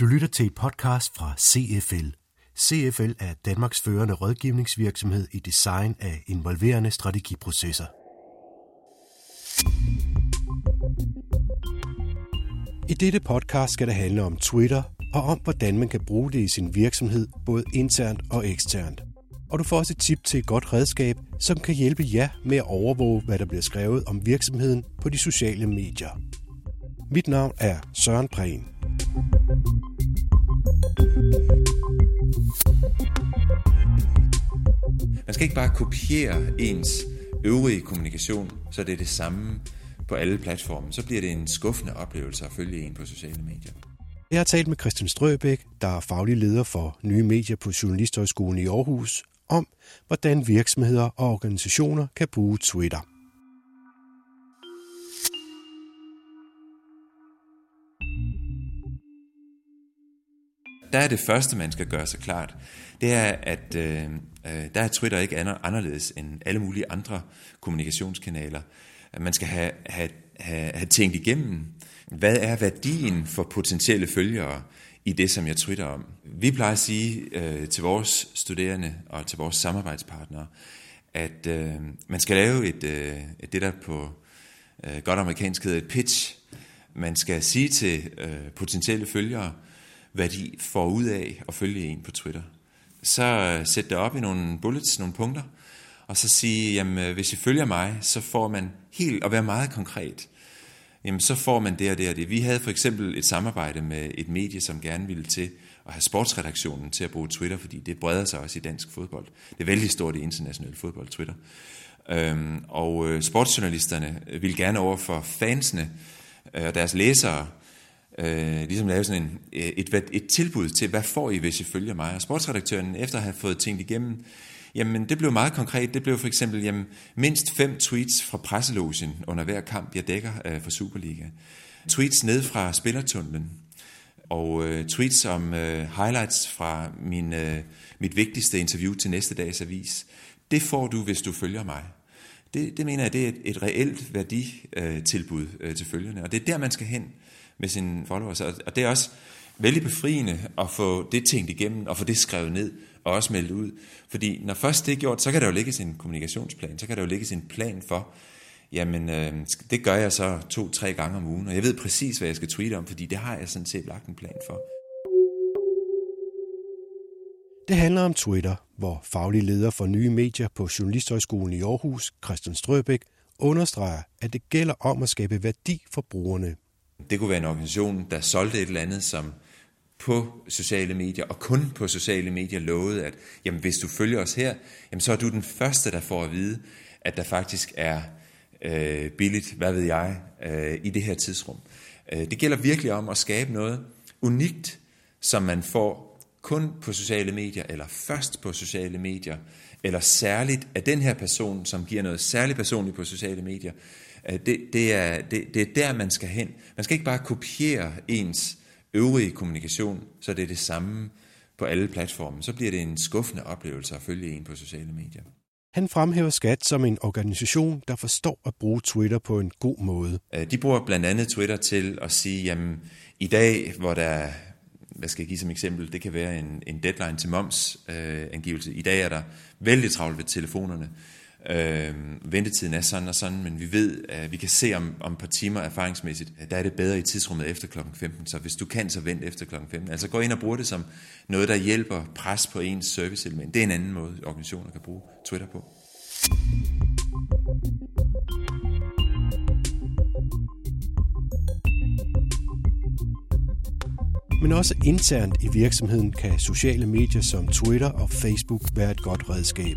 Du lytter til et podcast fra CFL. CFL er Danmarks førende rådgivningsvirksomhed i design af involverende strategiprocesser. I dette podcast skal det handle om Twitter og om, hvordan man kan bruge det i sin virksomhed, både internt og eksternt. Og du får også et tip til et godt redskab, som kan hjælpe jer med at overvåge, hvad der bliver skrevet om virksomheden på de sociale medier. Mit navn er Søren Prehn. Skal ikke bare kopiere ens øvrige kommunikation, så det er det samme på alle platforme. Så bliver det en skuffende oplevelse at følge en på sociale medier. Jeg har talt med Christian Strøbæk, der er faglig leder for nye medier på Journalisthøjskolen i Aarhus, om hvordan virksomheder og organisationer kan bruge Twitter. Der er det første, man skal gøre sig klart, det er, at øh, øh der er Twitter ikke anderledes end alle mulige andre kommunikationskanaler. Man skal have, have, have, have tænkt igennem, hvad er værdien for potentielle følgere i det, som jeg twitter om. Vi plejer at sige øh, til vores studerende og til vores samarbejdspartnere, at øh, man skal lave et, øh, det, der på øh, godt amerikansk hedder et pitch. Man skal sige til øh, potentielle følgere, hvad de får ud af at følge en på Twitter. Så øh, sæt det op i nogle bullets, nogle punkter, og så sige, jamen øh, hvis I følger mig, så får man helt, og være meget konkret, jamen så får man det og det og det. Vi havde for eksempel et samarbejde med et medie, som gerne ville til at have sportsredaktionen til at bruge Twitter, fordi det breder sig også i dansk fodbold. Det er vældig stort i international fodbold, Twitter. Øhm, og øh, sportsjournalisterne vil gerne over for fansene og deres læsere øh, ligesom lave sådan en, øh, et, et tilbud til, hvad får I, hvis I følger mig? Og sportsredaktøren, efter at have fået tænkt igennem, jamen det blev meget konkret. Det blev for eksempel jamen, mindst fem tweets fra presselogen under hver kamp, jeg dækker øh, for Superliga. Tweets ned fra spillertunnelen, og øh, tweets om øh, highlights fra min, øh, mit vigtigste interview til næste dags avis. Det får du, hvis du følger mig. Det, det mener jeg, det er et, et reelt værditilbud øh, til følgerne, og det er der, man skal hen med sine followers. Og det er også vældig befriende at få det tænkt igennem, og få det skrevet ned, og også meldt ud. Fordi når først det er gjort, så kan der jo ligge sin kommunikationsplan, så kan der jo ligge sin plan for, jamen øh, det gør jeg så to-tre gange om ugen, og jeg ved præcis, hvad jeg skal tweete om, fordi det har jeg sådan set lagt en plan for. Det handler om Twitter, hvor faglig leder for nye medier på Journalisthøjskolen i Aarhus, Christian Strøbæk, understreger, at det gælder om at skabe værdi for brugerne. Det kunne være en organisation, der solgte et eller andet, som på sociale medier, og kun på sociale medier lovede, at jamen, hvis du følger os her, jamen, så er du den første, der får at vide, at der faktisk er øh, billigt, hvad ved jeg, øh, i det her tidsrum. Øh, det gælder virkelig om at skabe noget unikt, som man får kun på sociale medier, eller først på sociale medier, eller særligt af den her person, som giver noget særligt personligt på sociale medier. Øh, det, det, er, det, det er der, man skal hen. Man skal ikke bare kopiere ens øvrige kommunikation, så det er det samme på alle platforme. Så bliver det en skuffende oplevelse at følge en på sociale medier. Han fremhæver Skat som en organisation, der forstår at bruge Twitter på en god måde. Øh, de bruger blandt andet Twitter til at sige, jamen i dag, hvor der, hvad skal jeg give som eksempel, det kan være en, en deadline til moms øh, angivelse. I dag er der vældig travlt ved telefonerne. Øh, ventetiden er sådan og sådan, men vi ved, at vi kan se om, om et par timer erfaringsmæssigt, der er det bedre i tidsrummet efter kl. 15. Så hvis du kan, så vent efter kl. 15. Altså gå ind og brug det som noget, der hjælper pres på ens serviceelement. Det er en anden måde, organisationer kan bruge Twitter på. Men også internt i virksomheden kan sociale medier som Twitter og Facebook være et godt redskab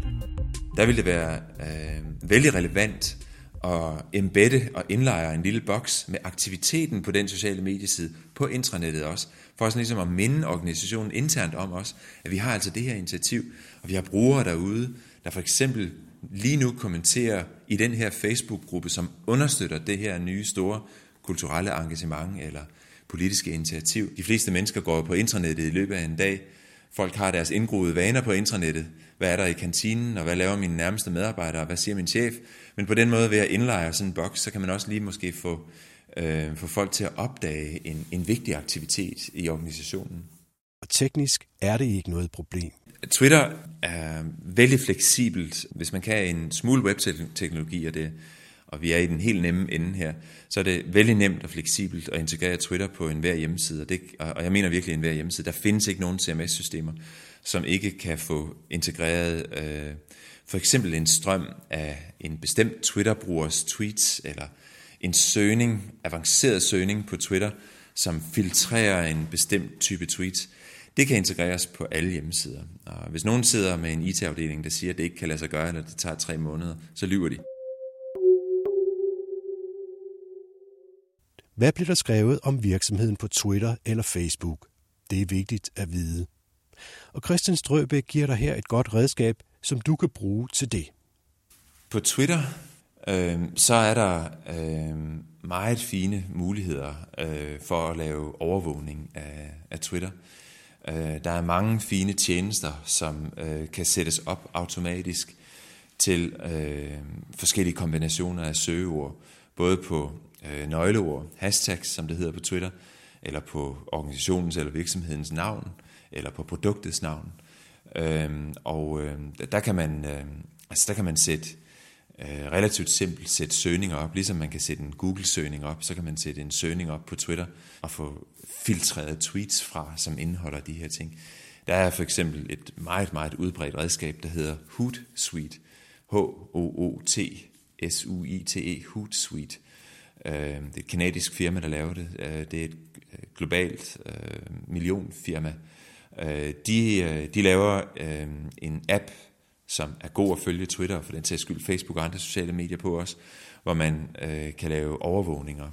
der vil det være øh, vældig relevant at embedde og indlejre en lille boks med aktiviteten på den sociale medieside på intranettet også, for sådan ligesom at minde organisationen internt om os, at vi har altså det her initiativ, og vi har brugere derude, der for eksempel lige nu kommenterer i den her Facebook-gruppe, som understøtter det her nye store kulturelle engagement eller politiske initiativ. De fleste mennesker går på internettet i løbet af en dag, folk har deres indgroede vaner på intranettet. Hvad er der i kantinen, og hvad laver mine nærmeste medarbejdere, og hvad siger min chef? Men på den måde ved at indlejre sådan en boks, så kan man også lige måske få, øh, få folk til at opdage en, en vigtig aktivitet i organisationen. Og teknisk er det ikke noget problem. Twitter er vældig fleksibelt. Hvis man kan en smule webteknologi, og, det, og vi er i den helt nemme ende her, så er det vældig nemt og fleksibelt at integrere Twitter på enhver hjemmeside. Og, det, og jeg mener virkelig enhver hjemmeside. Der findes ikke nogen CMS-systemer, som ikke kan få integreret øh, for eksempel en strøm af en bestemt Twitter-brugers tweets, eller en søgning, avanceret søgning på Twitter, som filtrerer en bestemt type tweets. Det kan integreres på alle hjemmesider. Og hvis nogen sidder med en IT-afdeling, der siger, at det ikke kan lade sig gøre, eller det tager tre måneder, så lyver de. Hvad bliver der skrevet om virksomheden på Twitter eller Facebook? Det er vigtigt at vide. Og Christian Strøbæk giver dig her et godt redskab, som du kan bruge til det. På Twitter, øh, så er der øh, meget fine muligheder øh, for at lave overvågning af, af Twitter. Øh, der er mange fine tjenester, som øh, kan sættes op automatisk til øh, forskellige kombinationer af søgeord, både på øh, nøgleord, hashtags, som det hedder på Twitter, eller på organisationens eller virksomhedens navn, eller på produktets navn. Øh, og øh, der kan man, øh, altså der kan man sætte øh, relativt simpelt sætte søgninger op, ligesom man kan sætte en Google-søgning op, så kan man sætte en søgning op på Twitter og få filtreret tweets fra, som indeholder de her ting. Der er for eksempel et meget, meget udbredt redskab, der hedder Hootsuite. H-O-O-T-S-U-I-T-E, Hootsuite. Øh, det er et kanadisk firma, der laver det. Øh, det er et øh, globalt øh, millionfirma. Øh, de, øh, de laver en app, som er god at følge Twitter, for den sags skyld Facebook og andre sociale medier på os, hvor man kan lave overvågninger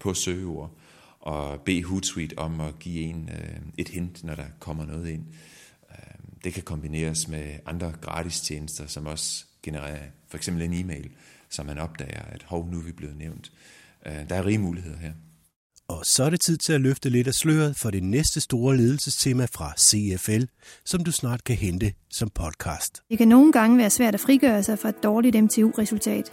på søgeord og bede Hootsuite om at give en et hint, når der kommer noget ind. Det kan kombineres med andre gratis tjenester, som også genererer for eksempel en e-mail, så man opdager, at hov, nu er vi blevet nævnt. Øh, der er rige muligheder her. Og så er det tid til at løfte lidt af sløret for det næste store ledelsestema fra CFL, som du snart kan hente som podcast. Det kan nogle gange være svært at frigøre sig fra et dårligt MTU-resultat.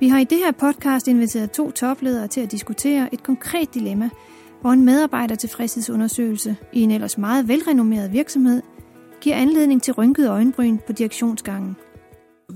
Vi har i det her podcast inviteret to topledere til at diskutere et konkret dilemma, hvor en medarbejdertilfredshedsundersøgelse i en ellers meget velrenommeret virksomhed giver anledning til rynket øjenbryn på direktionsgangen.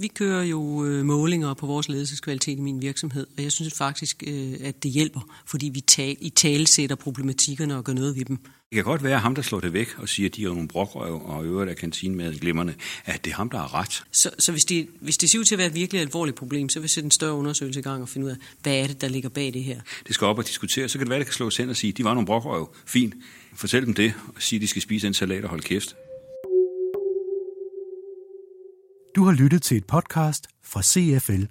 Vi kører jo øh, målinger på vores ledelseskvalitet i min virksomhed, og jeg synes faktisk, øh, at det hjælper, fordi vi tal, i tale sætter problematikkerne og gør noget ved dem. Det kan godt være ham, der slår det væk og siger, at de er nogle brokrøv og øvrigt af kantinmad glimmerne, at det er ham, der har ret. Så, så hvis, det, hvis det ser ud til at være et virkelig alvorligt problem, så vil jeg sætte en større undersøgelse i gang og finde ud af, hvad er det, der ligger bag det her. Det skal op og diskutere. Så kan det være, at det kan slås hen og sige, at de var nogle brokrøv. Fint. Fortæl dem det og sige, at de skal spise en salat og holde kæft. Du har lyttet til et podcast fra CFL